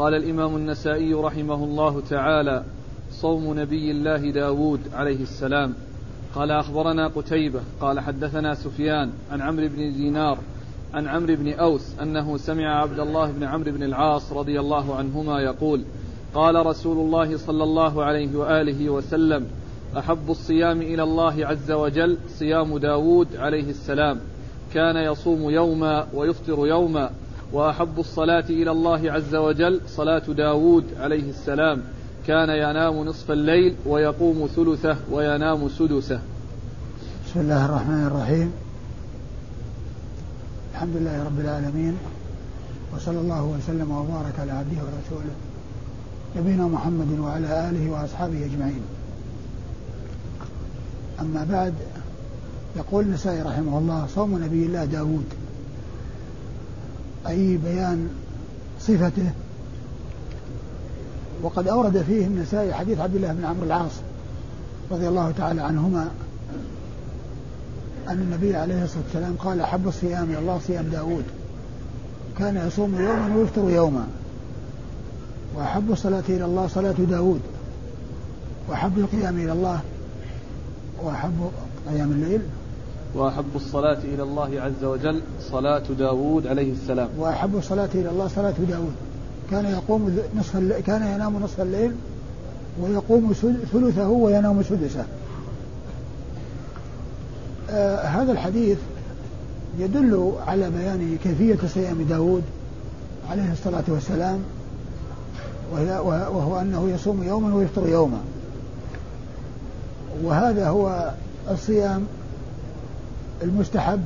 قال الإمام النسائي رحمه الله تعالى صوم نبي الله داود عليه السلام. قال أخبرنا قتيبة قال حدثنا سفيان عن عمرو بن دينار عن عمرو بن أوس أنه سمع عبد الله بن عمرو بن العاص رضي الله عنهما يقول قال رسول الله صلى الله عليه وآله وسلم أحب الصيام إلى الله عز وجل صيام داود عليه السلام. كان يصوم يوما ويفطر يوما وأحب الصلاة إلى الله عز وجل. صلاة داود عليه السلام. كان ينام نصف الليل ويقوم ثلثه وينام سدسه. بسم الله الرحمن الرحيم. الحمد لله رب العالمين. وصلى الله وسلم وبارك على عبده ورسوله نبينا محمد وعلى آله وأصحابه أجمعين. أما بعد يقول النسائي رحمه الله صوم نبي الله داود. أي بيان صفته. وقد أورد فيه النسائي حديث عبد الله بن عمرو العاص رضي الله تعالى عنهما أن النبي عليه الصلاة والسلام قال أحب الصيام إلى الله صيام داود. كان يصوم يوما ويفطر يوما. وأحب الصلاة إلى الله صلاة داود. وأحب القيام إلى الله. وأحب قيام الليل. وأحب الصلاة إلى الله عز وجل صلاة داود عليه السلام. وأحب الصلاة إلى الله صلاة داود كان يقوم نصف الليل كان ينام نصف الليل ويقوم ثلثه وينام سدسه. آه هذا الحديث يدل على بيان كيفية صيام داود عليه الصلاة والسلام وهو أنه يصوم يوما ويفطر يوما. وهذا هو الصيام المستحب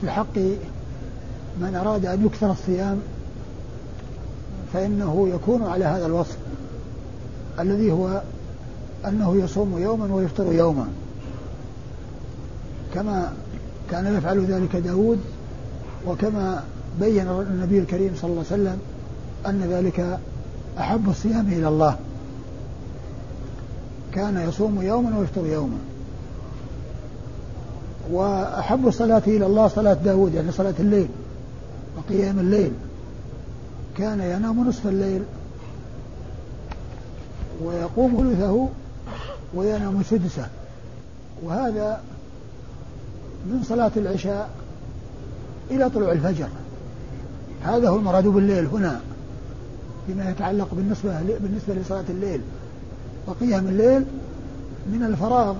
في حق من أراد أن يكثر الصيام فإنه يكون على هذا الوصف الذي هو أنه يصوم يوما ويفطر يوما. كما كان يفعل ذلك داود وكما بين النبي الكريم صلى الله عليه وسلم أن ذلك أحب الصيام إلى الله. كان يصوم يوما ويفطر يوما. وأحب الصلاة إلى الله صلاة داود يعني صلاة الليل وقيام الليل. كان ينام نصف الليل ويقوم ثلثه وينام سدسه. وهذا من صلاة العشاء إلى طلوع الفجر. هذا هو المراد بالليل هنا فيما يتعلق بالنسبة بالنسبة لصلاة الليل. وقيام الليل من الفراغ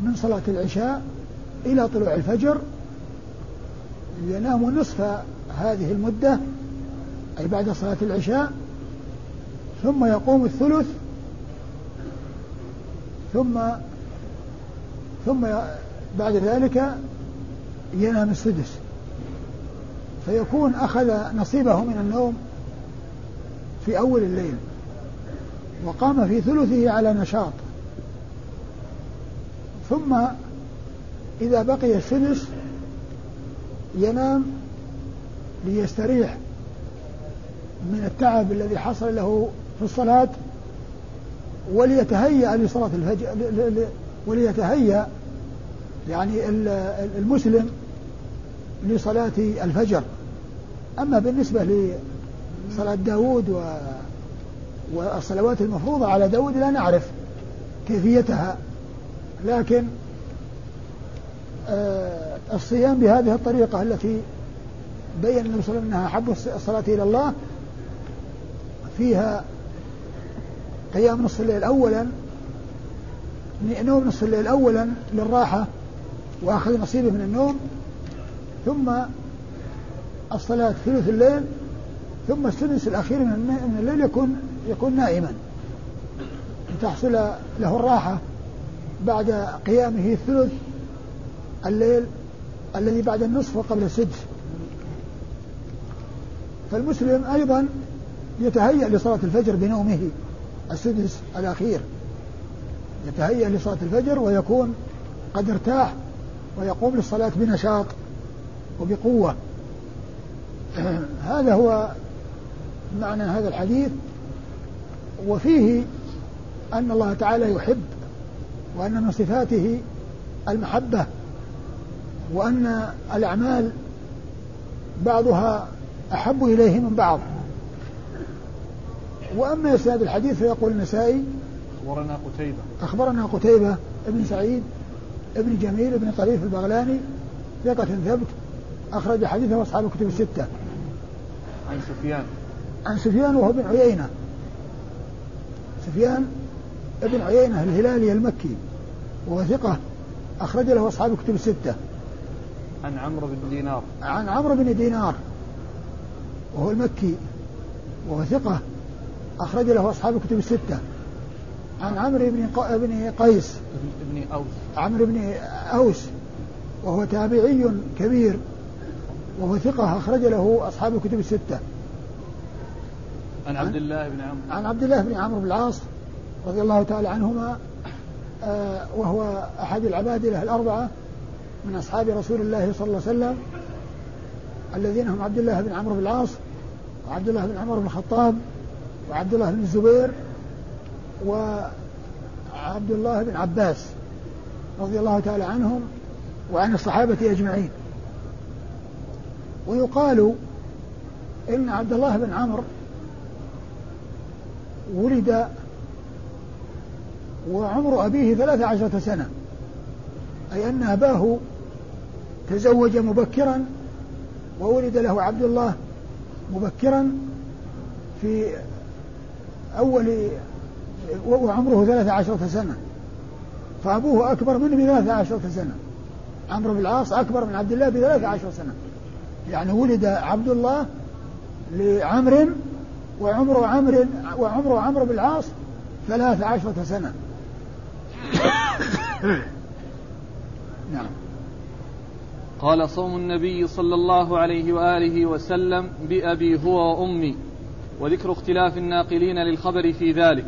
من صلاة العشاء إلى طلوع الفجر ينام نصف هذه المدة أي بعد صلاة العشاء ثم يقوم الثلث ثم ثم بعد ذلك ينام السدس. فيكون أخذ نصيبه من النوم في أول الليل وقام في ثلثه على نشاط. ثم إذا بقي السدس ينام ليستريح من التعب الذي حصل له في الصلاة وليتهيأ لصلاة الفجر وليتهيأ يعني المسلم لصلاة الفجر. أما بالنسبة لصلاة داود و والصلوات المفروضة على داود لا نعرف كيفيتها لكن الصيام بهذه الطريقة التي بين النبي صلى الله عليه وسلم أنها أحب الصلاة إلى الله فيها قيام نصف الليل أولا نوم نصف الليل أولا للراحة وأخذ نصيبه من النوم ثم الصلاة ثلث الليل ثم السدس الأخير من الليل يكون يكون نائما. لتحصل له الراحة بعد قيامه ثلث الليل الذي بعد النصف وقبل السدس. فالمسلم أيضا يتهيأ لصلاة الفجر بنومه السدس الأخير. يتهيأ لصلاة الفجر ويكون قد ارتاح ويقوم للصلاة بنشاط وبقوة. هذا هو معنى هذا الحديث. وفيه أن الله تعالى يحب وأن من صفاته المحبة. وأن الأعمال بعضها أحب إليه من بعض. وأما إسناد الحديث فيقول النسائي أخبرنا قتيبة. أخبرنا قتيبة ابن سعيد ابن جميل ابن طريف البغلاني ثقة ثبت أخرج حديثه أصحاب الكتب الستة. عن سفيان. عن سفيان وهو بن عيينة. سفيان ابن عيينة الهلالي المكي وهو ثقة أخرج له أصحاب الكتب الستة. عن عمرو بن دينار. عن عمرو بن دينار. وهو المكي. وهو ثقة. أخرج له أصحاب الكتب الستة. عن عمرو بن بن قيس. ابن أوس. عمرو بن أوس. وهو تابعي كبير. وهو ثقة. أخرج له أصحاب الكتب الستة. عن عبد الله بن عمرو. عن عبد الله بن عمرو بن العاص رضي الله تعالى عنهما. آه، وهو أحد العبادلة الأربعة. من أصحاب رسول الله صلى الله عليه وسلم الذين هم عبد الله بن عمرو بن العاص وعبد الله بن عمر بن الخطاب وعبد الله بن الزبير وعبد الله بن عباس رضي الله تعالى عنهم وعن الصحابة أجمعين. ويقال إن عبد الله بن عمرو ولد وعمر أبيه ثلاث عشرة سنة أي أن أباه تزوج مبكرا وولد له عبد الله مبكرا في أول وعمره ثلاث عشرة سنة. فأبوه أكبر منه بثلاث عشرة سنة. عمرو بن العاص أكبر من عبد الله بثلاث عشرة سنة. يعني ولد عبد الله لعمر وعمر عمرو وعمر عمرو بن العاص ثلاث عشرة سنة. نعم. قال صوم النبي صلى الله عليه وآله وسلم بأبي هو وأمي وذكر اختلاف الناقلين للخبر في ذلك.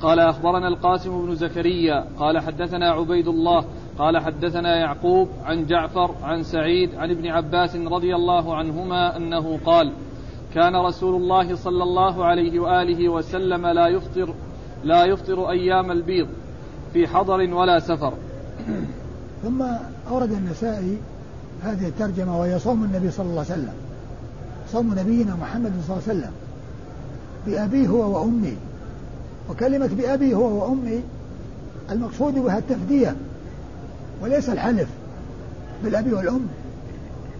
قال أخبرنا القاسم بن زكريا قال حدثنا عبيد الله قال حدثنا يعقوب عن جعفر عن سعيد عن ابن عباس رضي الله عنهما أنه قال كان رسول الله صلى الله عليه وآله وسلم لا يفطر لا يفطر أيام البيض في حضر ولا سفر. ثم أورد النسائي هذه الترجمة وهي صوم النبي صلى الله عليه وسلم. صوم نبينا محمد صلى الله عليه وسلم. بأبيه هو وأمي وكلمة بأبي هو وأمي المقصود بها التفدية وليس الحلف بالأبي والأم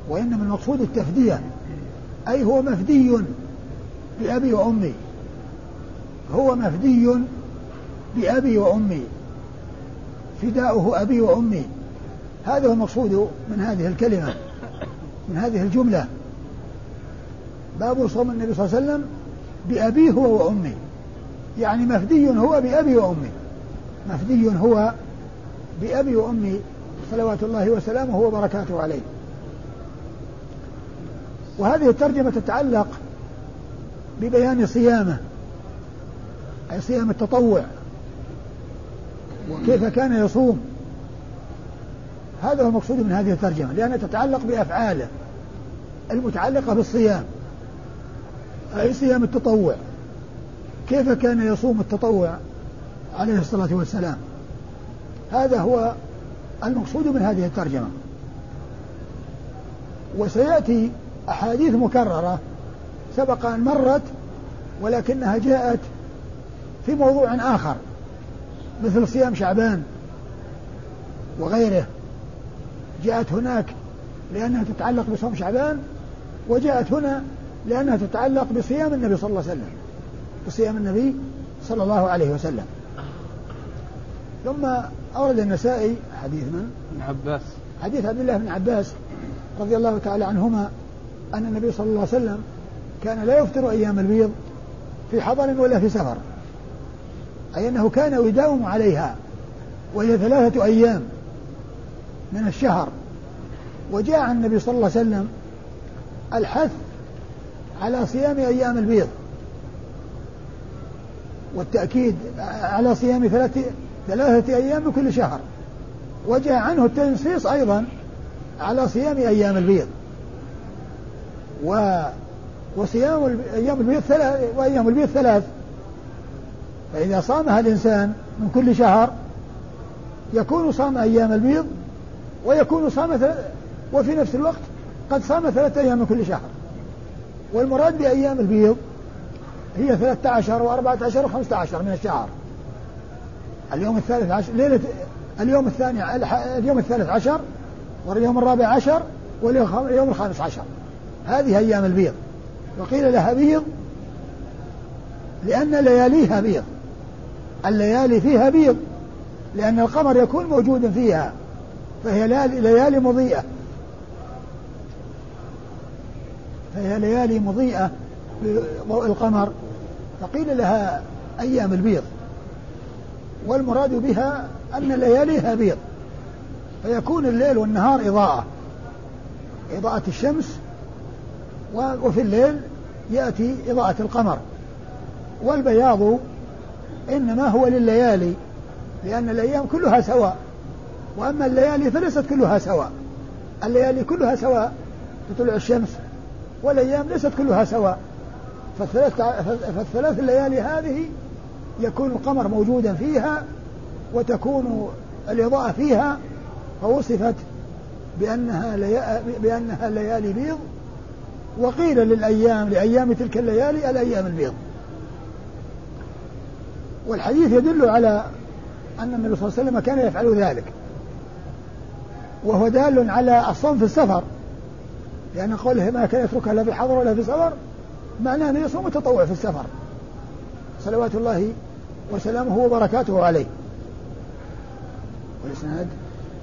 وإنما المقصود التفدية. أي هو مفدي بأبي وأمي. هو مفدي بأبي وأمي. فداؤه أبي وأمي. هذا هو المقصود من هذه الكلمة من هذه الجملة. باب صوم النبي صلى الله عليه وسلم بأبيه هو وأمي يعني مفدي هو بأبي وأمي مفدي هو بأبي وأمي صلوات الله وسلامه وبركاته عليه. وهذه الترجمة تتعلق ببيان صيامه أي صيام التطوع وكيف كان يصوم. هذا هو المقصود من هذه الترجمة لأنها تتعلق بأفعاله المتعلقة بالصيام أي صيام التطوع. كيف كان يصوم التطوع عليه الصلاة والسلام؟ هذا هو المقصود من هذه الترجمة. وسيأتي أحاديث مكررة سبق أن مرت ولكنها جاءت في موضوع آخر مثل صيام شعبان وغيره. جاءت هناك لأنها تتعلق بصوم شعبان وجاءت هنا لأنها تتعلق بصيام النبي صلى الله عليه وسلم بصيام النبي صلى الله عليه وسلم. ثم أورد النسائي حديث من؟ ابن عباس. حديث عبد الله بن عباس رضي الله تعالى عنهما أن النبي صلى الله عليه وسلم كان لا يفطر أيام البيض في حضر ولا في سفر أي أنه كان يداوم عليها وهي ثلاثة أيام. من الشهر. وجاء عن النبي صلى الله عليه وسلم الحث على صيام أيام البيض. والتأكيد على صيام ثلاثة, ثلاثة أيام بكل شهر. وجاء عنه التنصيص أيضا على صيام أيام البيض. و وصيام أيام البيض ثلاث وأيام البيض ثلاث. فإذا صامها الإنسان من كل شهر يكون صام أيام البيض ويكون صام وفي نفس الوقت قد صام ثلاثة أيام من كل شهر. والمراد بأيام البيض هي 13 و14 و15 من الشهر. اليوم الثالث عشر ليلة اليوم الثاني اليوم الثالث عشر واليوم الرابع عشر واليوم الخامس عشر. هذه أيام البيض. وقيل لها بيض لأن لياليها بيض. الليالي فيها بيض لأن القمر يكون موجودا فيها. فهي ليالي مضيئة. فهي ليالي مضيئة بضوء القمر فقيل لها أيام البيض. والمراد بها أن لياليها بيض. فيكون الليل والنهار إضاءة. إضاءة الشمس. وفي الليل يأتي إضاءة القمر. والبياض إنما هو لليالي لأن الأيام كلها سواء. وأما الليالي فليست كلها سواء. الليالي كلها سواء تطلع الشمس والأيام ليست كلها سواء. فالثلاث, فالثلاث الليالي هذه يكون القمر موجودا فيها وتكون الإضاءة فيها فوصفت بأنها, لي... بأنها ليالي بيض. وقيل للأيام لأيام تلك الليالي الأيام البيض. والحديث يدل على أن النبي صلى الله عليه وسلم كان يفعل ذلك. وهو دال على الصوم في السفر. لأن قوله ما كان يتركها لا في حضر ولا في سفر معناه أنه يصوم التطوع في السفر. صلوات الله وسلامه وبركاته عليه. والإسناد؟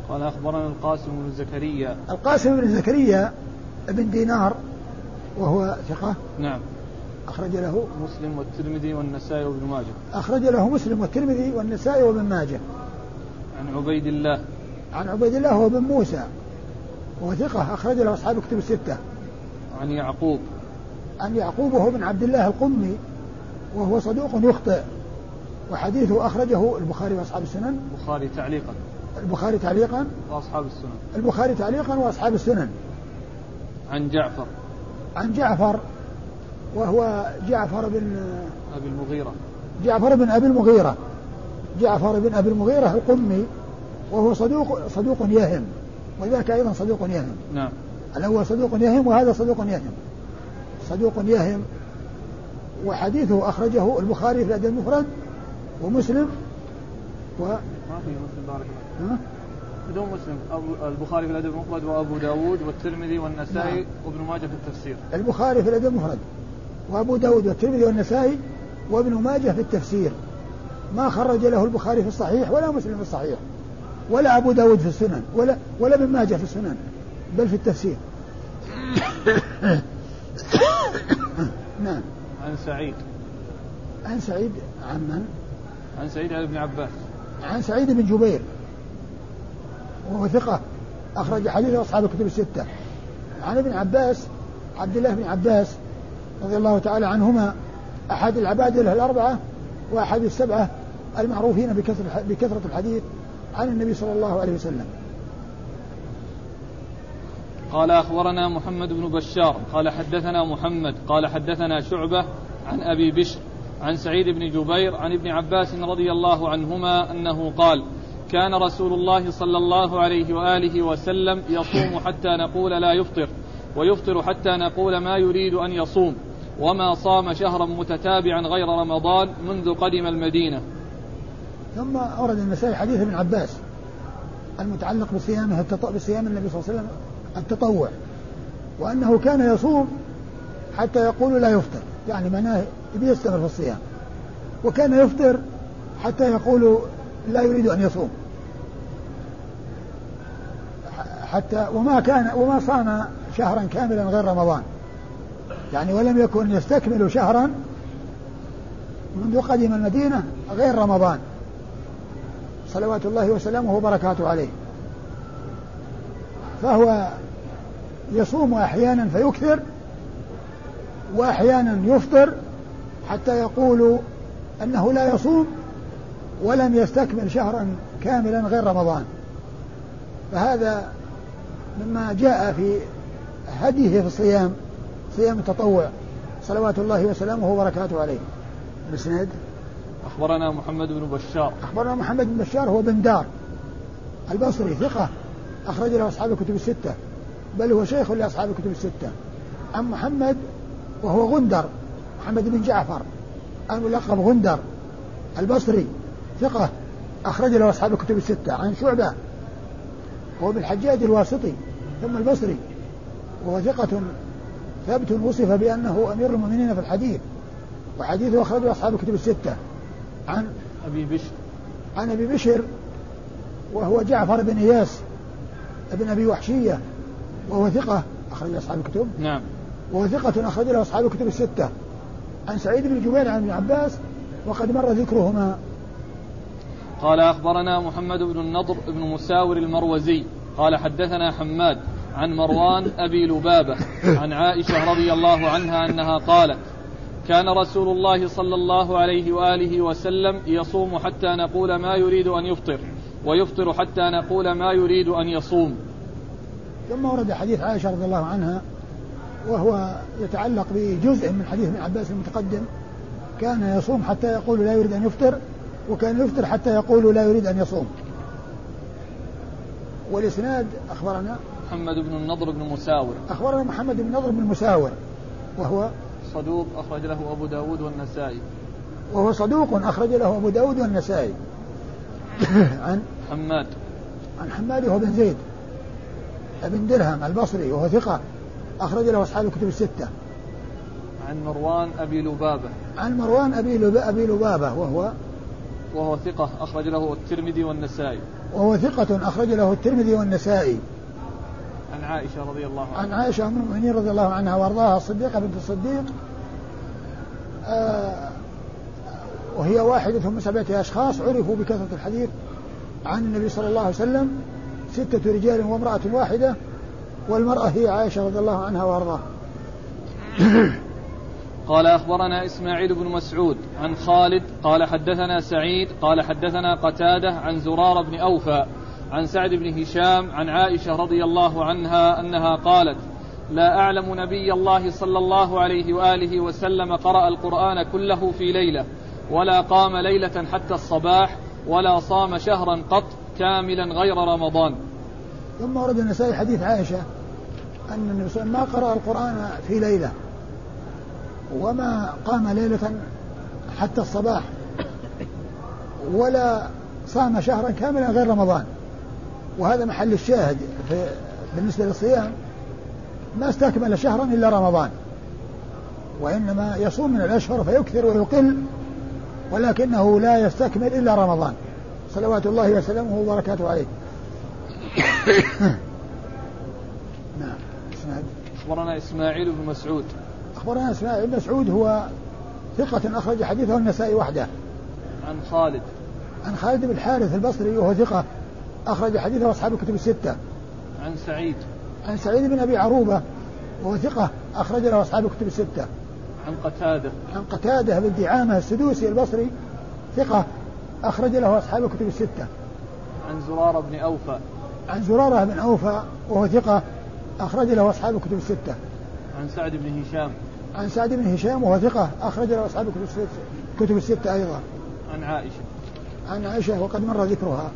قال أخبرنا القاسم بن زكريا. القاسم بن زكريا بن دينار وهو ثقة. نعم. أخرج له مسلم والترمذي والنسائي وابن ماجه. أخرج له مسلم والترمذي والنسائي وابن ماجه. عن عبيد الله. عن عبيد الله هو بن موسى وهو ثقة أخرج له أصحاب كتب الستة. عن يعقوب. عن يعقوب وهو بن عبد الله القمي وهو صدوق يخطئ وحديثه أخرجه البخاري وأصحاب السنن. البخاري تعليقا. البخاري تعليقا؟ وأصحاب السنن. البخاري تعليقا وأصحاب السنن. عن جعفر. عن جعفر وهو جعفر بن أبي المغيرة. جعفر بن أبي المغيرة. جعفر بن أبي المغيرة القمي وهو صدوق صدوق يهم. وذاك أيضا صدوق يهم. نعم. الأول صدوق يهم وهذا صدوق يهم. صدوق يهم. وحديثه أخرجه البخاري في الأدب المفرد ومسلم. و ما في مسلم بارك الله بدون مسلم. أبو البخاري في الأدب المفرد وأبو داود والترمذي والنسائي نعم. وابن ماجه في التفسير. البخاري في الأدب المفرد وأبو داود والترمذي والنسائي وابن ماجه في التفسير. ما خرج له البخاري في الصحيح ولا مسلم في الصحيح. ولا أبو داود في السنن ولا ولا ابن ماجه في السنن بل في التفسير. نعم. عن سعيد. عن سعيد عن من؟ عن سعيد عن ابن عباس. عن سعيد بن جبير. وهو ثقة. أخرج حديث أصحاب الكتب الستة. عن ابن عباس عبد الله بن عباس رضي الله تعالى عنهما أحد العبادلة الأربعة وأحد السبعة المعروفين بكثرة بكثرة الحديث. عن النبي صلى الله عليه وسلم. قال أخبرنا محمد بن بشار قال حدثنا محمد قال حدثنا شعبة عن أبي بشر عن سعيد بن جبير عن ابن عباس رضي الله عنهما أنه قال كان رسول الله صلى الله عليه وآله وسلم يصوم حتى نقول لا يفطر ويفطر حتى نقول ما يريد أن يصوم وما صام شهرا متتابعا غير رمضان منذ قدم المدينة ثم أورد النسائي حديث ابن عباس المتعلق بصيامه بصيام النبي صلى الله عليه وسلم التطوع وأنه كان يصوم حتى يقول لا يفطر يعني معناه يستمر في الصيام وكان يفطر حتى يقول لا يريد أن يصوم. حتى وما كان وما صام شهرا كاملا غير رمضان يعني ولم يكن يستكمل شهرا منذ قدم المدينة غير رمضان. صلوات الله وسلامه وبركاته عليه. فهو يصوم أحيانا فيكثر وأحيانا يفطر حتى يقول أنه لا يصوم ولم يستكمل شهرا كاملا غير رمضان. فهذا مما جاء في هديه في الصيام صيام التطوع. صلوات الله وسلامه وبركاته عليه. الاسناد أخبرنا محمد بن بشار. أخبرنا محمد بن بشار هو بن دار. البصري ثقة. أخرج له أصحاب الكتب الستة. بل هو شيخ لأصحاب الكتب الستة. عن محمد وهو غندر. محمد بن جعفر. الملقب غندر. البصري ثقة. أخرج له أصحاب الكتب الستة. عن شعبة. وهو بالحجاج الواسطي. ثم البصري. وهو ثقة ثبت وصف بأنه أمير المؤمنين في الحديث. وحديثه أخرجه أصحاب الكتب الستة. عن أبي بشر. عن أبي بشر وهو جعفر بن إياس ابن أبي وحشية وهو ثقة أخرج أصحاب الكتب. نعم. وهو ثقة أخرج له أصحاب الكتب الستة. عن سعيد بن جبير عن ابن عباس وقد مر ذكرهما. قال أخبرنا محمد بن النضر بن مساور المروزي قال حدثنا حماد عن مروان أبي لبابة عن عائشة رضي الله عنها أنها قالت كان رسول الله صلى الله عليه وآله وسلم يصوم حتى نقول ما يريد أن يفطر ويفطر حتى نقول ما يريد أن يصوم. ثم ورد حديث عائشة رضي الله عنها وهو يتعلق بجزء من حديث ابن عباس المتقدم. كان يصوم حتى يقول لا يريد أن يفطر وكان يفطر حتى يقول لا يريد أن يصوم. والإسناد أخبرنا محمد بن النضر بن مساور. أخبرنا محمد بن النضر بن مساور وهو صدوق أخرج له أبو داود والنسائي. وهو صدوق أخرج له أبو داود والنسائي. عن حماد. عن حماد وهو بن زيد. بن درهم البصري وهو ثقة أخرج له أصحاب الكتب الستة. عن مروان أبي لبابة. عن مروان أبي. أبي لبابة وهو وهو ثقة أخرج له الترمذي والنسائي. وهو ثقة أخرج له الترمذي والنسائي. عائشة رضي الله عنها. عن عائشة أم المؤمنين رضي الله عنها وأرضاها الصديقة بنت الصديق آه وهي واحدة من سبعة أشخاص عرفوا بكثرة الحديث عن النبي صلى الله عليه وسلم ستة رجال وامرأة واحدة والمرأة هي عائشة رضي الله عنها وأرضاها. قال أخبرنا إسماعيل بن مسعود عن خالد قال حدثنا سعيد قال حدثنا قتادة عن زرار بن أوفى عن سعد بن هشام عن عائشة رضي الله عنها أنها قالت لا أعلم نبي الله صلى الله عليه وآله وسلم قرأ القرآن كله في ليلة ولا قام ليلة حتى الصباح ولا صام شهرا قط كاملا غير رمضان. ثم ورد النسائي حديث عائشة أن النبي صلى الله عليه وسلم ما قرأ القرآن في ليلة وما قام ليلة حتى الصباح ولا صام شهرا كاملا غير رمضان. وهذا محل الشاهد في بالنسبة للصيام. ما استكمل شهرا إلا رمضان. وإنما يصوم من الأشهر فيكثر ويقل ولكنه لا يستكمل إلا رمضان. صلوات الله وسلامه وبركاته عليه. نعم. أخبرنا إسماعيل بن مسعود. أخبرنا إسماعيل بن مسعود هو ثقة أخرج حديثه النسائي وحده. عن خالد. عن خالد بن الحارث البصري وهو ثقة. أخرج حديثه أصحاب الكتب الستة. عن سعيد. عن سعيد بن أبي عروبة وهو ثقة أخرج له أصحاب الكتب الستة. عن قتادة. عن قتادة بن دعامة السدوسي البصري ثقة أخرج له أصحاب الكتب الستة. عن زرارة بن أوفى. عن زرارة بن أوفى وهو ثقة أخرج له أصحاب الكتب الستة. عن سعد بن هشام. عن سعد بن هشام وهو ثقة أخرج له أصحاب الكتب الستة أيضا. عن عائشة. عن عائشة وقد مر ذكرها.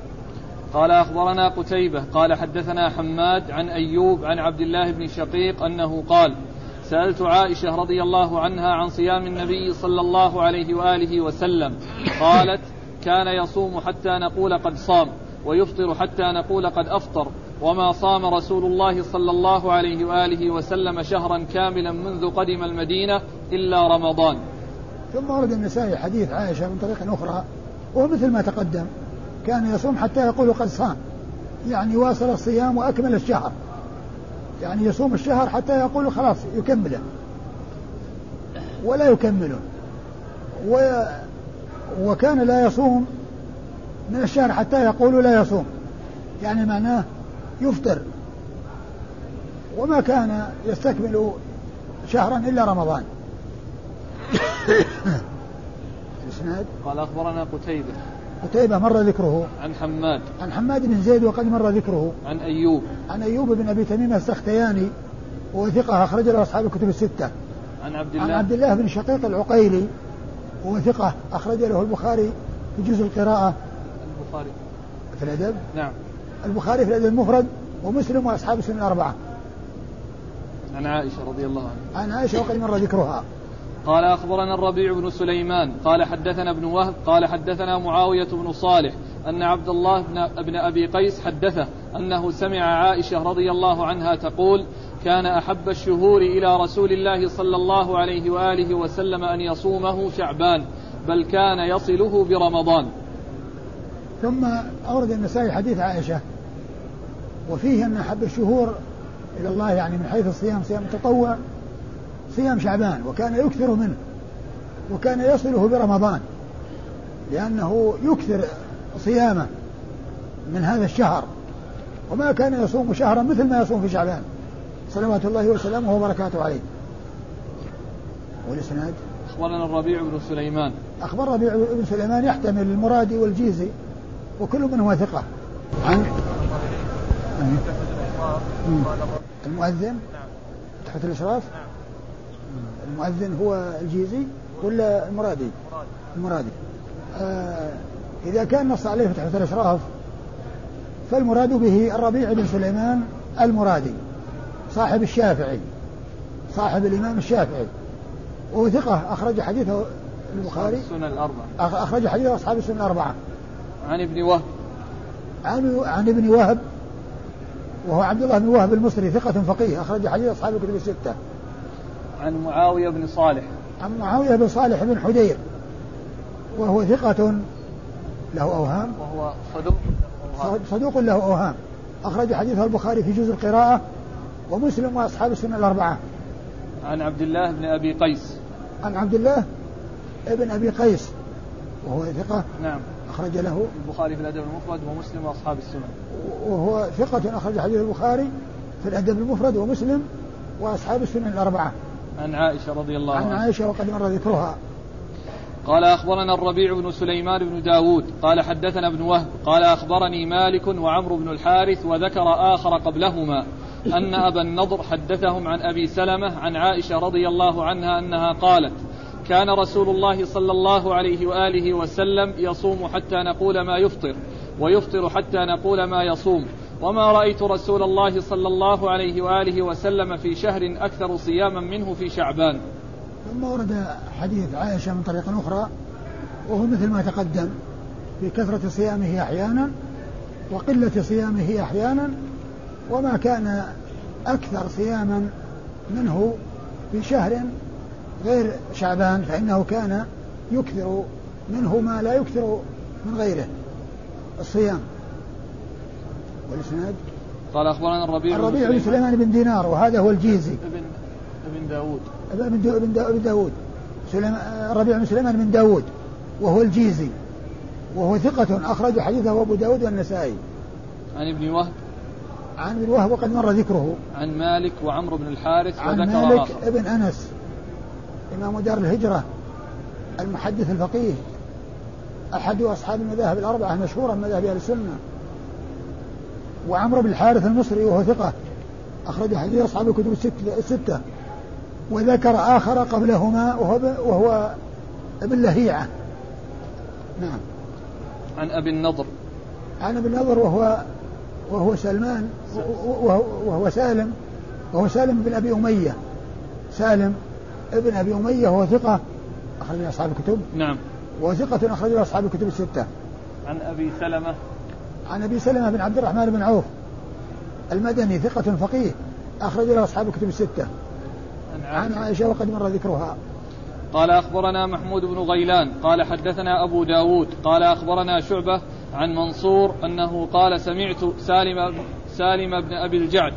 قال أخبرنا قتيبة قال حدثنا حماد عن أيوب عن عبد الله بن شقيق أنه قال سألت عائشة رضي الله عنها عن صيام النبي صلى الله عليه وآله وسلم. قالت كان يصوم حتى نقول قد صام ويفطر حتى نقول قد أفطر وما صام رسول الله صلى الله عليه وآله وسلم شهرا كاملا منذ قدم المدينة إلا رمضان. ثم ورد النسائي حديث عائشة من طريق أخرى ومثل ما تقدم كان يصوم حتى يقول قد صام. يعني واصل الصيام وأكمل الشهر. يعني يصوم الشهر حتى يقول خلاص يكمله. ولا يكمله. و وكان لا يصوم من الشهر حتى يقول لا يصوم. يعني معناه يفطر. وما كان يستكمل شهرا إلا رمضان. قال أخبرنا قتيبة. قتيبة مر ذكره. عن حماد. عن حماد بن زيد وقد مر ذكره. عن أيوب. عن أيوب بن أبي تميم السختياني وهو ثقة أخرج له أصحاب الكتب الستة. عن عبد الله. عن عبد الله بن شقيق العقيلي وهو ثقة أخرج له البخاري في جزء القراءة. البخاري. في الأدب؟ نعم. البخاري في الأدب المفرد ومسلم وأصحاب السنة الأربعة. عن عائشة رضي الله عنها. عن عائشة وقد مر ذكرها. قال أخبرنا الربيع بن سليمان قال حدثنا ابن وهب قال حدثنا معاوية بن صالح أن عبد الله بن, أبي قيس حدثه أنه سمع عائشة رضي الله عنها تقول كان أحب الشهور إلى رسول الله صلى الله عليه وآله وسلم أن يصومه شعبان بل كان يصله برمضان. ثم أورد النسائي حديث عائشة وفيه أن أحب الشهور إلى الله يعني من حيث الصيام صيام التطوع صيام شعبان وكان يكثر منه وكان يصله برمضان لأنه يكثر صيامه من هذا الشهر وما كان يصوم شهرا مثل ما يصوم في شعبان صلوات الله وسلامه وبركاته عليه والإسناد؟ أخبرنا الربيع بن سليمان. أخبر ربيع بن سليمان يحتمل المرادي والجيزي وكل منهما ثقة عن؟ المؤذن؟ تحت الإشراف؟ المؤذن هو الجيزي ولا المرادي؟ المرادي. آه إذا كان نص عليه تحت الإشراف فالمراد به الربيع بن سليمان المرادي صاحب الشافعي صاحب الإمام الشافعي. وهو ثقة أخرج حديثه البخاري. السنن الأربعة. أخرج حديث أصحاب السنن الأربعة. عن ابن وهب. عن عن ابن وهب وهو عبد الله بن وهب المصري ثقة فقيه أخرج حديث أصحاب الكتب الستة. عن معاوية بن صالح. عن معاوية بن صالح بن حدير وهو ثقة له أوهام. وهو صدوق صدوق له أوهام. أخرج حديثه البخاري في جزء القراءة ومسلم وأصحاب السنة الأربعة. عن عبد الله بن أبي قيس. عن عبد الله ابن أبي قيس وهو ثقة. نعم. أخرج له البخاري في الأدب المفرد ومسلم وأصحاب السنن وهو ثقة أخرج حديث البخاري في الأدب المفرد ومسلم وأصحاب السنن الأربعة عن عائشة رضي الله عنها. عن عائشة وقد مر ذكرها. قال أخبرنا الربيع بن سليمان بن داود. قال حدثنا ابن وهب. قال أخبرني مالك وعمرو بن الحارث وذكر آخر قبلهما أن أبا النضر حدثهم عن أبي سلمة عن عائشة رضي الله عنها أنها قالت كان رسول الله صلى الله عليه وآله وسلم يصوم حتى نقول ما يفطر ويفطر حتى نقول ما يصوم. وما رأيت رسول الله صلى الله عليه وآله وسلم في شهر أكثر صياما منه في شعبان. ثم ورد حديث عائشة من طريق أخرى وهو مثل ما تقدم في كثرة صيامه أحيانا وقلة صيامه أحيانا وما كان أكثر صياما منه في شهر غير شعبان فإنه كان يكثر منه ما لا يكثر من غيره الصيام والإسناد؟ قال أخبرنا الربيع الربيع بن سليمان. بن دينار وهذا هو الجيزي. ابن ابن داود. ابن داود ابن داود الربيع بن سليمان بن داود وهو الجيزي. وهو ثقة أخرج حديثه أبو داود والنسائي. عن ابن وهب. عن ابن وهب وقد مر ذكره. عن مالك وعمرو بن الحارث عن مالك آخر. ابن أنس إمام دار الهجرة المحدث الفقيه أحد أصحاب المذاهب الأربعة المشهورة من مذاهب أهل السنة. وعمرو بن الحارث المصري وهو ثقة. أخرج حديث أصحاب الكتب الستة. وذكر آخر قبلهما وهو, وهو ابن لهيعة. نعم. عن أبي النضر. عن أبي النضر وهو وهو سلمان وهو, وهو سالم وهو سالم بن أبي أمية. سالم ابن أبي أمية وهو ثقة. أخرج له أصحاب الكتب. نعم. وثقة اخرج له أصحاب الكتب الستة. عن أبي سلمة. عن أبي سلمة بن عبد الرحمن بن عوف المدني ثقة فقيه أخرج له أصحاب الكتب الستة. عن عائشة, وقد مر ذكرها. قال أخبرنا محمود بن غيلان قال حدثنا أبو داود قال أخبرنا شعبة عن منصور أنه قال سمعت سالم سالم بن أبي الجعد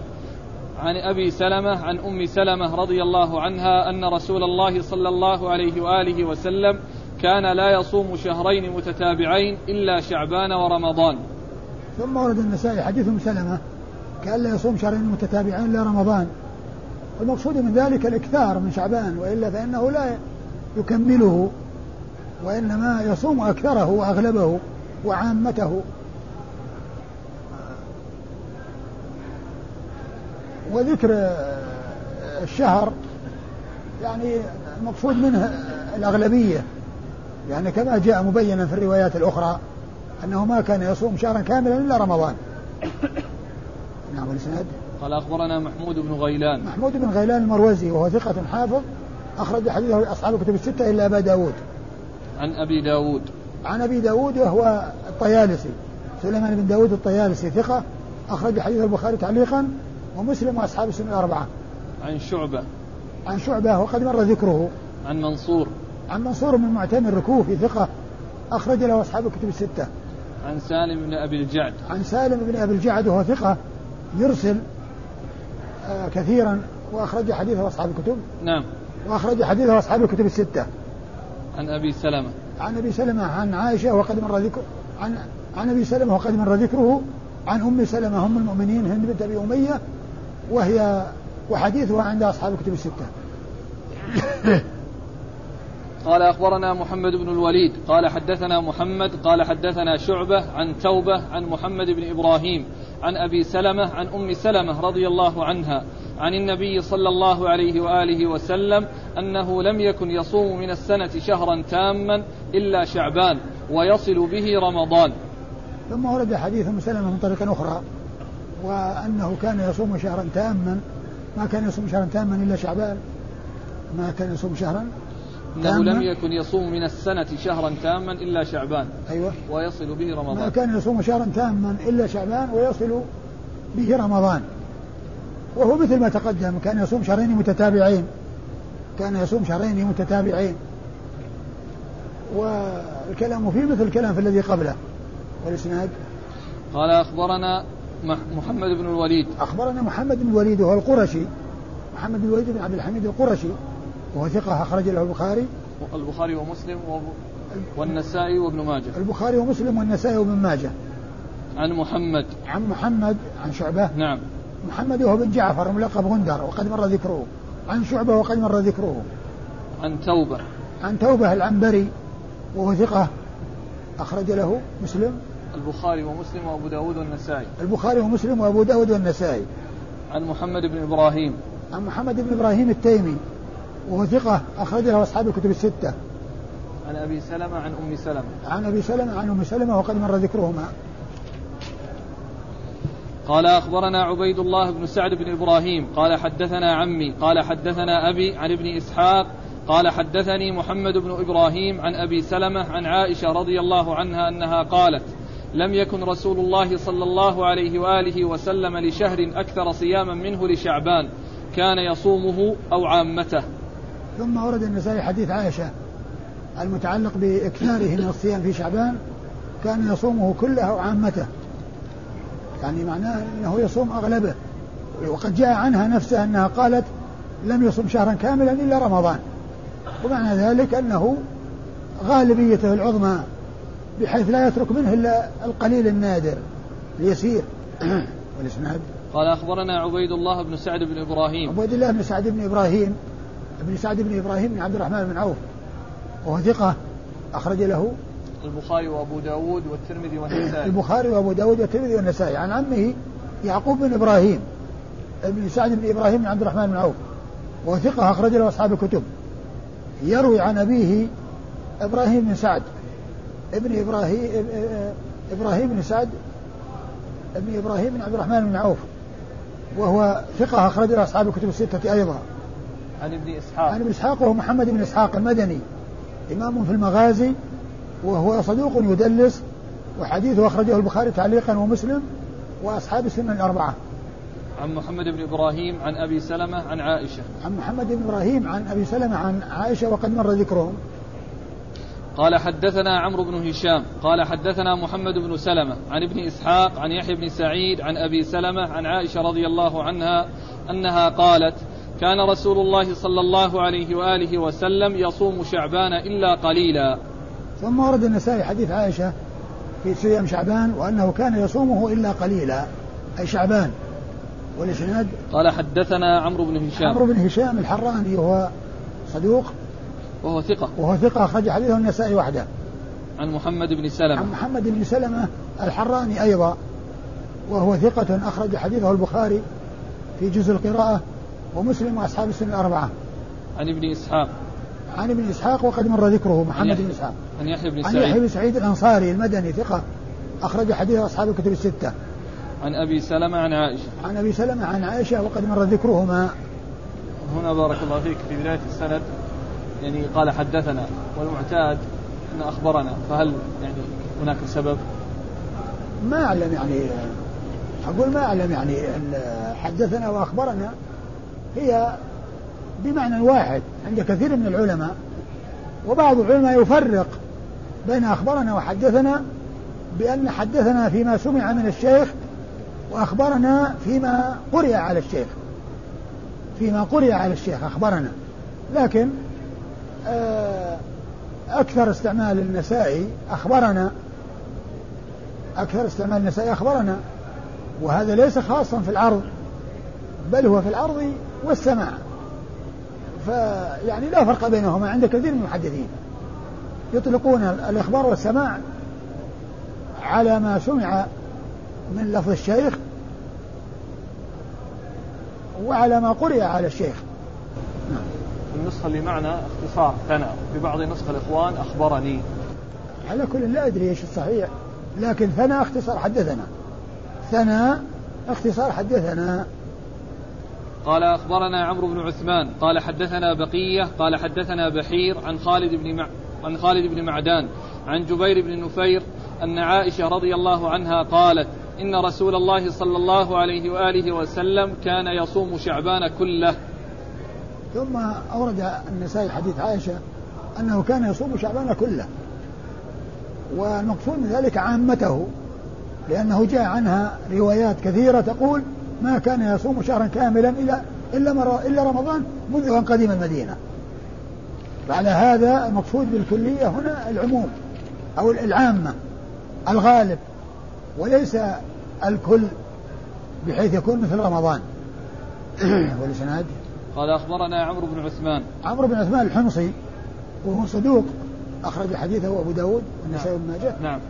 عن أبي سلمة عن أم سلمة رضي الله عنها أن رسول الله صلى الله عليه وآله وسلم كان لا يصوم شهرين متتابعين إلا شعبان ورمضان. ثم ورد النسائي حديث أم سلمة كأن لا يصوم شهرين متتابعين إلا رمضان. المقصود من ذلك الإكثار من شعبان وإلا فإنه لا يكمله وإنما يصوم أكثره وأغلبه وعامته وذكر الشهر يعني المقصود منه الأغلبية يعني كما جاء مبينا في الروايات الأخرى أنه ما كان يصوم شهرا كاملا إلا رمضان. نعم الإسناد قال أخبرنا محمود بن غيلان. محمود بن غيلان المروزي وهو ثقة حافظ أخرج حديثه أصحاب الكتب الستة إلا أبا داود. عن أبي داود. عن أبي داود وهو الطيالسي. سليمان بن داود الطيالسي ثقة أخرج حديث البخاري تعليقا ومسلم وأصحاب السنة الأربعة. عن شعبة. عن شعبة وقد مر ذكره. عن منصور. عن منصور بن معتمر الركوفي ثقة أخرج له أصحاب الكتب الستة. عن سالم بن أبي الجعد. عن سالم بن أبي الجعد وهو ثقة يرسل آه كثيرا وأخرج حديثه أصحاب الكتب. نعم. وأخرج حديثه أصحاب الكتب الستة. عن أبي سلمة. عن أبي سلمة عن عائشة وقد مر ذكر عن عن أبي سلمة وقد مر ذكره عن أم سلمة أم المؤمنين هند بنت أبي أمية وهي وحديثها عند أصحاب الكتب الستة. قال أخبرنا محمد بن الوليد قال حدثنا محمد قال حدثنا شعبة عن توبة عن محمد بن إبراهيم عن أبي سلمة عن أم سلمة رضي الله عنها عن النبي صلى الله عليه وآله وسلم أنه لم يكن يصوم من السنة شهرا تاما إلا شعبان ويصل به رمضان. ثم ورد حديث أم سلمة من طريق أخرى وأنه كان يصوم شهرا تاما ما كان يصوم شهرا تاما إلا شعبان ما كان يصوم شهرا أنه لم يكن يصوم من السنة شهرا تاما إلا شعبان. أيوه. ويصل به رمضان. ما كان يصوم شهرا تاما إلا شعبان ويصل به رمضان. وهو مثل ما تقدم كان يصوم شهرين متتابعين. كان يصوم شهرين متتابعين. والكلام فيه مثل الكلام في الذي قبله. والإسناد؟ قال أخبرنا محمد بن الوليد. أخبرنا محمد بن الوليد وهو القرشي. محمد بن الوليد بن عبد الحميد القرشي. وهو ثقة أخرج له البخاري. البخاري ومسلم والنسائي وابن ماجه. البخاري ومسلم والنسائي وابن ماجه. عن محمد. عن محمد عن شعبة. نعم. محمد وهو بن جعفر ملقب غندر وقد مر ذكره. عن شعبة وقد مر ذكره. عن توبة. عن توبة العنبري وهو ثقة أخرج له مسلم. البخاري ومسلم وأبو داود والنسائي. البخاري ومسلم وأبو داود والنسائي. عن محمد بن إبراهيم. عن محمد بن إبراهيم التيمي. وهو ثقة أخرج له أصحاب الكتب الستة. عن أبي سلمة عن أم سلمة. عن أبي سلمة عن أم سلمة وقد مر ذكرهما. قال أخبرنا عبيد الله بن سعد بن إبراهيم قال حدثنا عمي قال حدثنا أبي عن ابن إسحاق قال حدثني محمد بن إبراهيم عن أبي سلمة عن عائشة رضي الله عنها أنها قالت لم يكن رسول الله صلى الله عليه وآله وسلم لشهر أكثر صياما منه لشعبان كان يصومه أو عامته. ثم ورد النسائي حديث عائشة المتعلق بإكثاره من الصيام في شعبان كان يصومه كله أو عامته. يعني معناه إنه يصوم أغلبه. وقد جاء عنها نفسها أنها قالت لم يصم شهرا كاملا إلا رمضان. ومعنى ذلك أنه غالبيته العظمى بحيث لا يترك منه إلا القليل النادر اليسير. والإسناد؟ قال أخبرنا عبيد الله بن سعد بن إبراهيم. عبيد الله بن سعد بن إبراهيم. بن سعد بن إبراهيم بن عبد الرحمن بن عوف وهو ثقة أخرج له البخاري وأبو داود والترمذي والنسائي. البخاري وأبو داود والترمذي والنسائي. عن عمه يعقوب بن إبراهيم بن سعد بن إبراهيم بن عبد الرحمن بن عوف وهو ثقة أخرج له أصحاب الكتب. يروي عن أبيه إبراهيم بن سعد ابن إبراهيم إبراهيم بن سعد ابن إبراهيم بن عبد الرحمن بن عوف وهو ثقة أخرج له أصحاب الكتب الستة أيضا. عن ابن إسحاق عن ابن إسحاق وهو محمد بن إسحاق المدني إمام في المغازي وهو صدوق يدلس وحديثه أخرجه البخاري تعليقا ومسلم وأصحاب السنة الأربعة عن محمد بن إبراهيم عن أبي سلمة عن عائشة. عن محمد بن إبراهيم عن أبي سلمة عن عائشة وقد مر ذكرهم. قال حدثنا عمرو بن هشام قال حدثنا محمد بن سلمة عن ابن إسحاق عن يحيى بن سعيد عن أبي سلمة عن عائشة رضي الله عنها أنها قالت كان رسول الله صلى الله عليه وآله وسلم يصوم شعبان إلا قليلا. ثم ورد النسائي حديث عائشة في صيام شعبان وأنه كان يصومه إلا قليلا أي شعبان. والإسناد قال حدثنا عمرو بن هشام. عمرو بن هشام الحراني وهو صدوق وهو ثقة. وهو ثقة أخرج حديثه النسائي وحده. عن محمد بن سلمة. عن محمد بن سلمة الحراني أيضا وهو ثقة أخرج حديثه البخاري في جزء القراءة. ومسلم وأصحاب السنة الأربعة. عن ابن إسحاق. عن ابن إسحاق وقد مر ذكره محمد بن إسحاق. عن يحيى بن سعيد عن يحيى بن سعيد الأنصاري المدني ثقة. أخرج حديث أصحاب الكتب الستة. عن أبي سلمة عن عائشة. عن أبي سلمة عن عائشة وقد مر ذكرهما. هنا بارك الله فيك في بداية السند. يعني قال حدثنا والمعتاد أن أخبرنا فهل يعني هناك سبب؟ ما أعلم يعني أقول ما أعلم يعني حدثنا وأخبرنا. هي بمعنى واحد عند كثير من العلماء وبعض العلماء يفرق بين أخبرنا وحدثنا بأن حدثنا فيما سمع من الشيخ وأخبرنا فيما قرئ على الشيخ فيما قرئ على الشيخ أخبرنا. لكن آه، أكثر استعمال النسائي أخبرنا أكثر استعمال النسائي أخبرنا وهذا ليس خاصا في العرض بل هو في العرض والسماع فيعني لا فرق بينهما عند كثير من المحدثين. يطلقون الإخبار والسماع على ما سمع من لفظ الشيخ وعلى ما قرئ على الشيخ. نعم. النسخة اللي معنا اختصار ثنى في بعض نسخ الإخوان أخبرني. على كل لا أدري إيش الصحيح لكن ثنى اختصار حدثنا. ثنى اختصار حدثنا. قال أخبرنا عمرو بن عثمان قال حدثنا بقية قال حدثنا بحير عن خالد بن مع عن خالد بن معدان عن جبير بن نفير أن عائشة رضي الله عنها قالت إن رسول الله صلى الله عليه وآله وسلم كان يصوم شعبان كله. ثم أورد النسائي حديث عائشة أنه كان يصوم شعبان كله. والمقصود من ذلك عامته لأنه جاء عنها روايات كثيرة تقول ما كان يصوم شهرا كاملا إلا إلا إلا رمضان منذ أن قدم المدينة. فعلى هذا المقصود بالكلية هنا العموم أو العامة الغالب وليس الكل بحيث يكون مثل رمضان. والإسناد؟ قال أخبرنا عمرو بن عثمان. عمرو بن عثمان الحمصي وهو صدوق أخرج حديثه أبو داود والنسائي بن ماجه. نعم.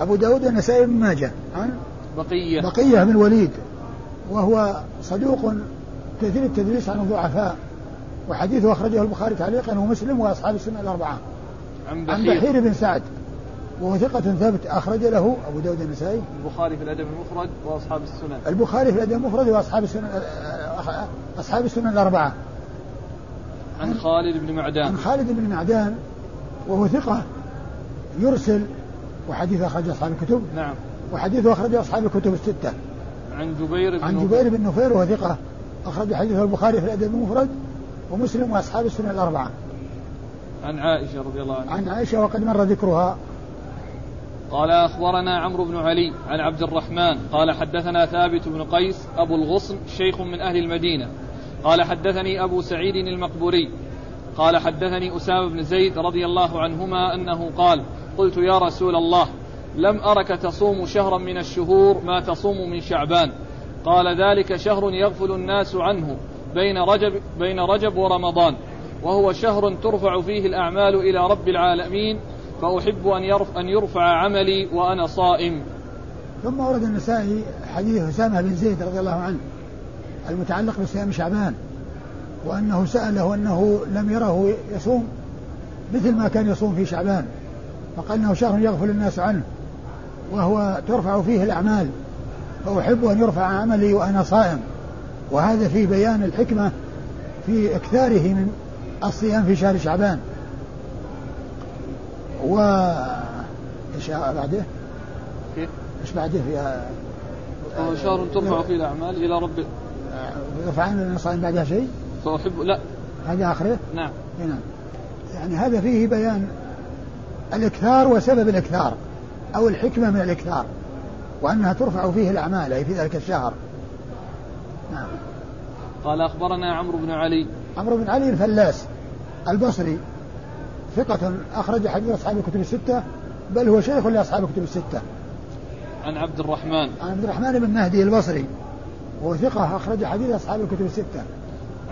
أبو داود والنسائي بن ماجه. عن بقية. بقية بن الوليد. وهو صدوق كثير التدريس عن الضعفاء وحديثه أخرجه البخاري تعليقا ومسلم وأصحاب السنة الأربعة. عن بحير, عن بحير بن سعد وهو ثقة ثبت أخرج له أبو داود النسائي. البخاري في الأدب المفرد وأصحاب السنن. البخاري في الأدب المفرد وأصحاب السنن أصحاب السنن الأربعة. عن خالد بن معدان. عن خالد بن معدان وهو ثقة يرسل وحديث أخرج أصحاب الكتب. نعم. وحديثه أخرج أصحاب الكتب الستة. عن جبير بن عن جبير بن نفير وهو ثقة أخرج حديثه البخاري في الأدب المفرد ومسلم وأصحاب السنن الأربعة. عن عائشة رضي الله عنها. عن عائشة وقد مر ذكرها. قال أخبرنا عمرو بن علي عن عبد الرحمن قال حدثنا ثابت بن قيس أبو الغصن شيخ من أهل المدينة. قال حدثني أبو سعيد المقبوري. قال حدثني أسامة بن زيد رضي الله عنهما أنه قال قلت يا رسول الله لم أرك تصوم شهرا من الشهور ما تصوم من شعبان. قال ذلك شهر يغفل الناس عنه بين رجب بين رجب ورمضان. وهو شهر ترفع فيه الأعمال إلى رب العالمين فأحب أن يرفع, أن يرفع عملي وأنا صائم. ثم ورد النسائي حديث أسامة بن زيد رضي الله عنه المتعلق بصيام شعبان وأنه سأله أنه لم يره يصوم مثل ما كان يصوم في شعبان فقال أنه شهر يغفل الناس عنه. وهو ترفع فيه الأعمال فأحب أن يرفع عملي وأنا صائم. وهذا في بيان الحكمة في إكثاره من الصيام في شهر شعبان. و إيش بعده؟ إيش بعده؟ في شهر ترفع فيه الأعمال إلى رب يرفع عن صائم بعدها شيء؟ فأحب لا. هذا آخره؟ نعم. نعم. يعني هذا فيه بيان الإكثار وسبب الإكثار. أو الحكمة من الإكثار وأنها ترفع فيه الأعمال أي في ذلك الشهر. نعم. قال أخبرنا عمرو بن علي. عمرو بن علي الفلاس البصري ثقة أخرج حديث أصحاب الكتب الستة بل هو شيخ لأصحاب الكتب الستة. عن عبد الرحمن. عن عبد الرحمن بن مهدي البصري وهو ثقة أخرج حديث أصحاب الكتب الستة.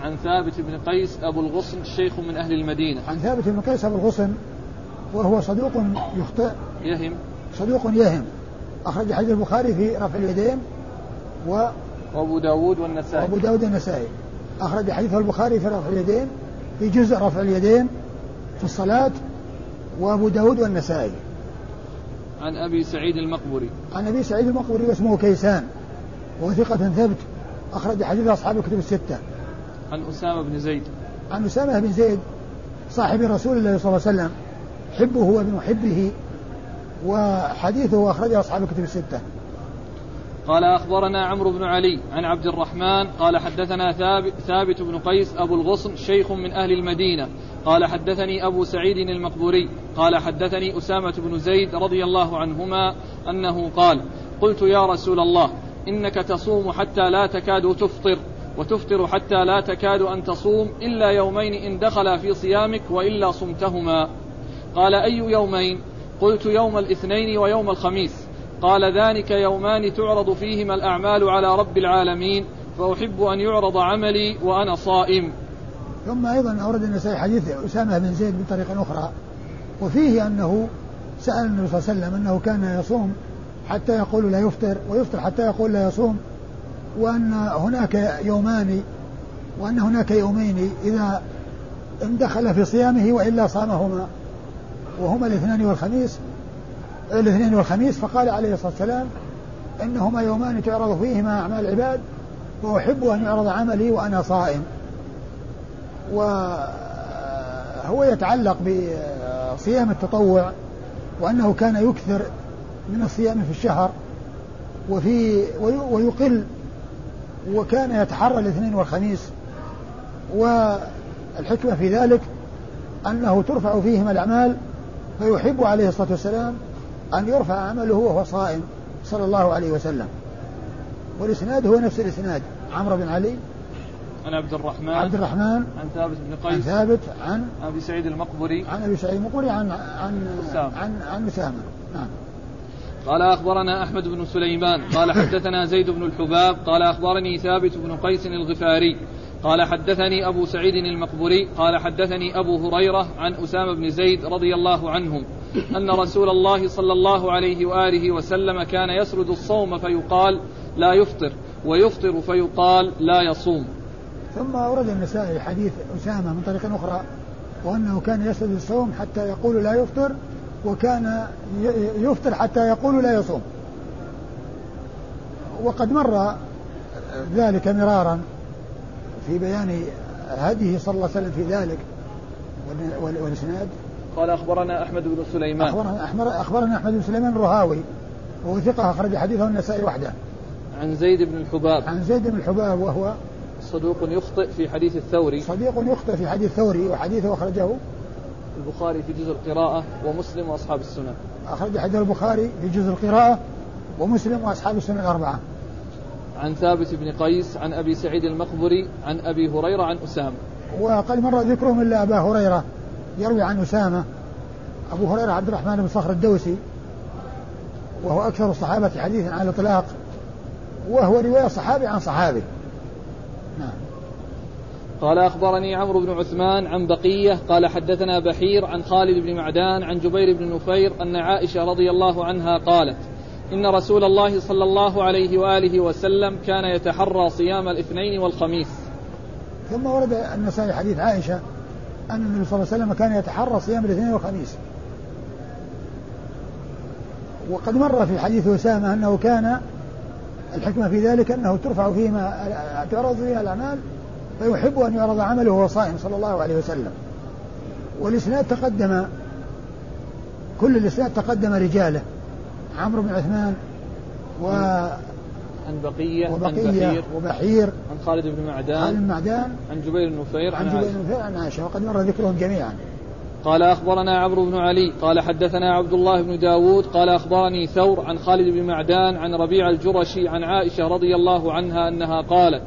عن ثابت بن قيس أبو الغصن شيخ من أهل المدينة. عن ثابت بن قيس أبو الغصن وهو صدوق يخطئ. يهم. صدوق يهم. أخرج حديث البخاري في رفع اليدين و وأبو داود والنسائي. وأبو داود النسائي أخرج حديث البخاري في رفع اليدين في جزء رفع اليدين في الصلاة وأبو داود والنسائي. عن أبي سعيد المقبري عن أبي سعيد المقبري واسمه كيسان وهو ثقة ثبت. أخرج حديث أصحاب الكتب الستة. عن أسامة بن زيد. عن أسامة بن زيد صاحب رسول الله صلى الله عليه وسلم حبه وابن محبه وحديثه أخرجه أصحاب الكتب الستة. قال أخبرنا عمرو بن علي عن عبد الرحمن قال حدثنا ثابت, ثابت بن قيس أبو الغصن شيخ من أهل المدينة. قال حدثني أبو سعيد المقبوري. قال حدثني أسامة بن زيد رضي الله عنهما أنه قال قلت يا رسول الله إنك تصوم حتى لا تكاد تفطر وتفطر حتى لا تكاد أن تصوم إلا يومين إن دخل في صيامك وإلا صمتهما. قال أي يومين؟ قلت يوم الاثنين ويوم الخميس. قال ذلك يومان تعرض فيهما الأعمال على رب العالمين فأحب أن يعرض عملي وأنا صائم. ثم أيضا أورد النسائي حديث أسامة بن زيد بطريقة أخرى وفيه أنه سأل النبي صلى الله عليه وسلم أنه كان يصوم حتى يقول لا يفطر ويفطر حتى يقول لا يصوم وأن هناك يومان وأن هناك يومين إذا دخل في صيامه وإلا صامهما. وهما الاثنان والخميس الاثنين والخميس فقال عليه الصلاة والسلام إنهما يومان تعرض فيهما أعمال العباد وأحب أن يعرض عملي وأنا صائم. وهو يتعلق بصيام التطوع وأنه كان يكثر من الصيام في الشهر وفي ويقل وكان يتحرى الاثنين والخميس. والحكمة في ذلك أنه ترفع فيهما الأعمال فيحب عليه الصلاة والسلام أن يرفع عمله وهو صائم صلى الله عليه وسلم. والإسناد هو نفس الإسناد. عمرو بن علي. عن عبد الرحمن. عبد الرحمن. عن ثابت بن قيس. عن ثابت عن أبي سعيد المقبري. عن أبي سعيد المقبري عن عن أسامة. عن عن أسامة. نعم. قال أخبرنا أحمد بن سليمان. قال حدثنا زيد بن الحباب. قال أخبرني ثابت بن قيس الغفاري. قال حدثني أبو سعيد المقبري قال حدثني أبو هريرة عن أسامة بن زيد رضي الله عنهم أن رسول الله صلى الله عليه وآله وسلم كان يسرد الصوم فيقال لا يفطر ويفطر فيقال لا يصوم. ثم أورد النسائي حديث أسامة من طريق أخرى وأنه كان يسرد الصوم حتى يقول لا يفطر وكان يفطر حتى يقول لا يصوم. وقد مر ذلك مرارا. في بيان هديه صلى الله عليه وسلم في ذلك. والإسناد؟ قال أخبرنا أحمد بن سليمان. اخبرنا أخبرنا أحمد بن سليمان الرهاوي. وهو ثقة أخرج حديثه النسائي وحده. عن زيد بن الحباب. عن زيد بن الحباب وهو صدوق يخطئ في حديث الثوري. صديق يخطئ في حديث الثوري وحديثه أخرجه البخاري في جزء القراءة ومسلم وأصحاب السنن. أخرج حديث البخاري في جزء القراءة ومسلم وأصحاب السنن الأربعة. عن ثابت بن قيس عن أبي سعيد المقبري عن أبي هريرة عن أسامة. وقد مر ذكرهم إلا أبا هريرة يروي عن أسامة. أبو هريرة عبد الرحمن بن صخر الدوسي وهو أكثر الصحابة حديثا على الإطلاق وهو رواية صحابي عن صحابي. نعم. قال أخبرني عمرو بن عثمان عن بقية. قال حدثنا بحير عن خالد بن معدان عن جبير بن نفير أن عائشة رضي الله عنها قالت إن رسول الله صلى الله عليه وآله وسلم كان يتحرى صيام الاثنين والخميس. ثم ورد النسائي حديث عائشة أن النبي صلى الله عليه وسلم كان يتحرى صيام الاثنين والخميس. وقد مر في حديث أسامة أنه كان الحكمة في ذلك أنه ترفع فيما تعرض فيها الأعمال فيحب أن يعرض عمله وهو صائم صلى الله عليه وسلم. والإسناد تقدم كل الإسناد تقدم رجاله. عمرو بن عثمان و عن بقية وبقية عن بحير وبحير. عن خالد بن معدان خالد بن معدان. عن جبير بن نفير عن, عن جبير بن نفير عن عائشة. وقد مر ذكرهم جميعا. قال أخبرنا عمرو بن علي قال حدثنا عبد الله بن داود قال أخبرني ثور عن خالد بن معدان عن ربيع الجرشي عن عائشة رضي الله عنها أنها قالت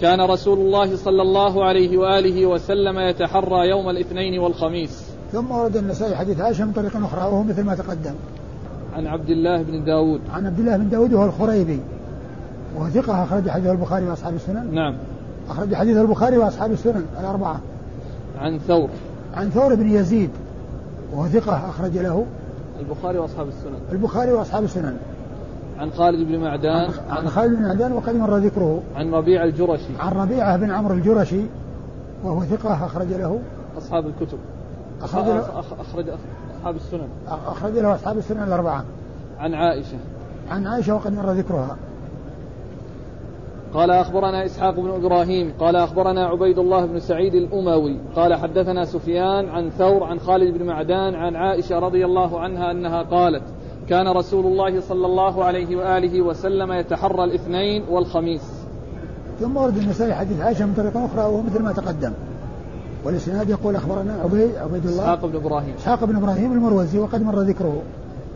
كان رسول الله صلى الله عليه وآله وسلم يتحرى يوم الاثنين والخميس. ثم ورد النسائي حديث عائشة من طريق أخرى وهو مثل ما تقدم. عن عبد الله بن داود. عن عبد الله بن داود وهو الخريبي. وهو ثقة أخرج حديث البخاري وأصحاب السنن. نعم. أخرج حديث البخاري وأصحاب السنن الأربعة. عن ثور. عن ثور بن يزيد. وهو ثقة أخرج له. البخاري وأصحاب السنن. البخاري وأصحاب السنن. عن خالد بن معدان. عن خالد بن معدان وقد مر ذكره. عن ربيع الجرشي. عن ربيعة بن عمرو الجرشي. وهو ثقة أخرج له. أصحاب الكتب. أخرج له. أخرج أصحاب السنن. أخرج له أصحاب السنن الأربعة. عن عائشة. عن عائشة وقد مر ذكرها. قال أخبرنا إسحاق بن إبراهيم قال أخبرنا عبيد الله بن سعيد الأموي قال حدثنا سفيان عن ثور عن خالد بن معدان عن عائشة رضي الله عنها أنها قالت كان رسول الله صلى الله عليه وآله وسلم يتحرى الاثنين والخميس. ثم ورد النسائي حديث عائشة من طريقة أخرى وهو مثل ما تقدم. والإسناد يقول أخبرنا عبيد عبيد الله. إسحاق بن إبراهيم. إسحاق بن إبراهيم المروزي وقد مر ذكره.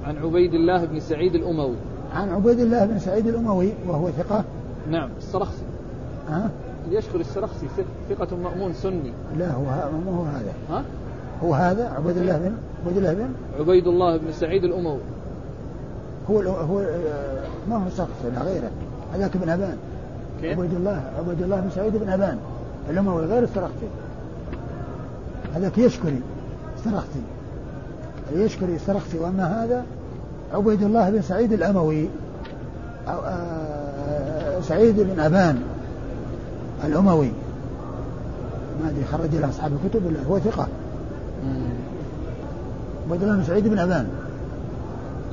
عن عبيد الله بن سعيد الأموي. عن عبيد الله بن سعيد الأموي وهو ثقة. نعم السرخسي. ها؟ يشكر السرخسي ثقة مأمون سني. لا هو ما هو هذا. ها؟ هو هذا عبيد الله بن عبيد الله بن عبيد الله بن سعيد الأموي. هو هو ما هو شخص لا غيره. هذاك بن كيف؟ عبيد الله عبيد الله بن سعيد بن أبان. الأموي غير السرخسي. هذاك يشكري السرخسي يشكري السرخسي وأما هذا عبيد الله بن سعيد الأموي آه، سعيد بن أبان الأموي ما أدري خرج له أصحاب الكتب ولا هو ثقة. عبيد الله بن سعيد بن أبان.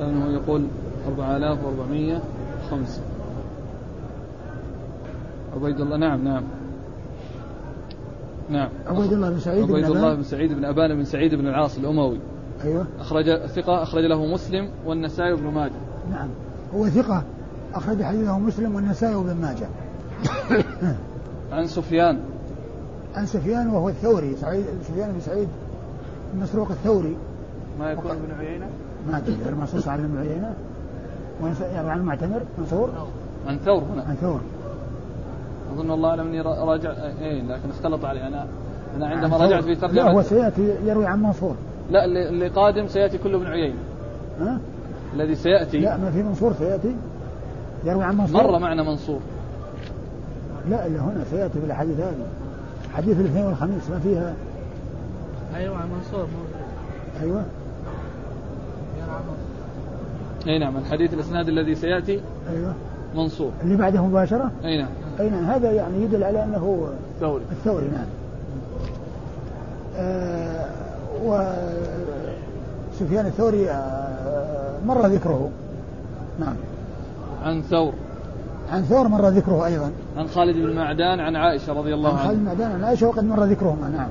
لأنه يقول 4405 عبيد الله نعم نعم. نعم. عبيد الله بن سعيد عبيد بن الله بن سعيد بن أبان بن سعيد بن العاص الأموي. أيوه. أخرج ثقة أخرج له مسلم والنسائي وابن ماجه. نعم. هو ثقة. أخرج حديثه مسلم والنسائي وابن ماجه. عن سفيان. عن سفيان وهو الثوري. سعيد سفيان بن سعيد مسروق الثوري. ما يكون ابن عيينة؟ ما أدري. غير منصوص على ابن عيينة. يروي عن المعتمر؟ منصور؟ عن ثور هنا. عن ثور. أظن الله أعلم أني راجع إيه لكن اختلط علي أنا أنا عندما رجعت في ترجمة لا هو سيأتي يروي عن منصور. لا اللي, قادم سيأتي كله ابن عيينة ها؟ الذي سيأتي لا ما في منصور سيأتي يروي عن منصور. مر معنا منصور. لا إلا هنا سيأتي في الأحاديث هذه حديث الاثنين والخميس ما فيها؟ أيوه عن منصور. أيوه. أي نعم الحديث الإسناد الذي سيأتي أيوه. منصور. اللي بعده مباشرة؟ أي نعم. أي نعم هذا يعني يدل على أنه ثوري. الثوري نعم. آه وسفيان الثوري آه مر ذكره. نعم. عن ثور. عن ثور مر ذكره أيضا. عن خالد بن معدان عن عائشة رضي الله عن عنها. خالد بن معدان عن عائشة وقد مر ذكرهما نعم.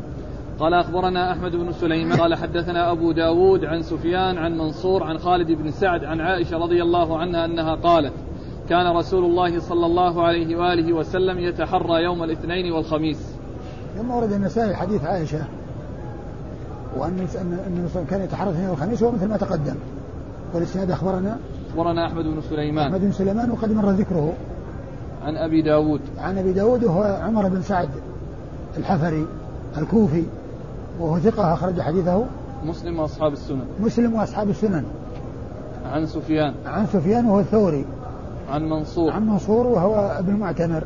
قال أخبرنا أحمد بن سليمان قال حدثنا أبو داود عن سفيان عن منصور عن خالد بن سعد عن عائشة رضي الله عنها أنها قالت كان رسول الله صلى الله عليه وآله وسلم يتحرى يوم الاثنين والخميس. ثم ورد النسائي حديث عائشة. وأن أن كان يتحرى الاثنين والخميس هو مثل ما تقدم. والإسناد أخبرنا أخبرنا أحمد بن سليمان. أحمد بن سليمان وقد مر ذكره. عن أبي داود. عن أبي داود وهو عمر بن سعد الحفري الكوفي وهو ثقة أخرج حديثه. مسلم وأصحاب السنن. مسلم وأصحاب السنن. عن سفيان. عن سفيان وهو الثوري. عن منصور. عن منصور وهو ابن معتمر.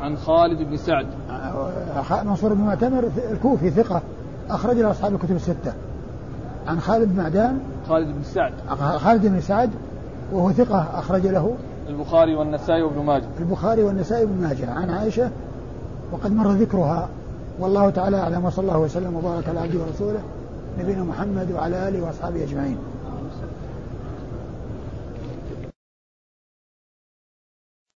عن خالد بن سعد. منصور بن معتمر الكوفي ثقة أخرج له أصحاب الكتب الستة. عن خالد بن معدان. خالد بن سعد. خالد بن سعد وهو ثقة أخرج له. البخاري والنسائي وابن ماجه. البخاري والنسائي وابن ماجه. عن عائشة وقد مر ذكرها. والله تعالى أعلم وصلى الله وسلم وبارك على عبده ورسوله نبينا محمد وعلى آله وأصحابه أجمعين.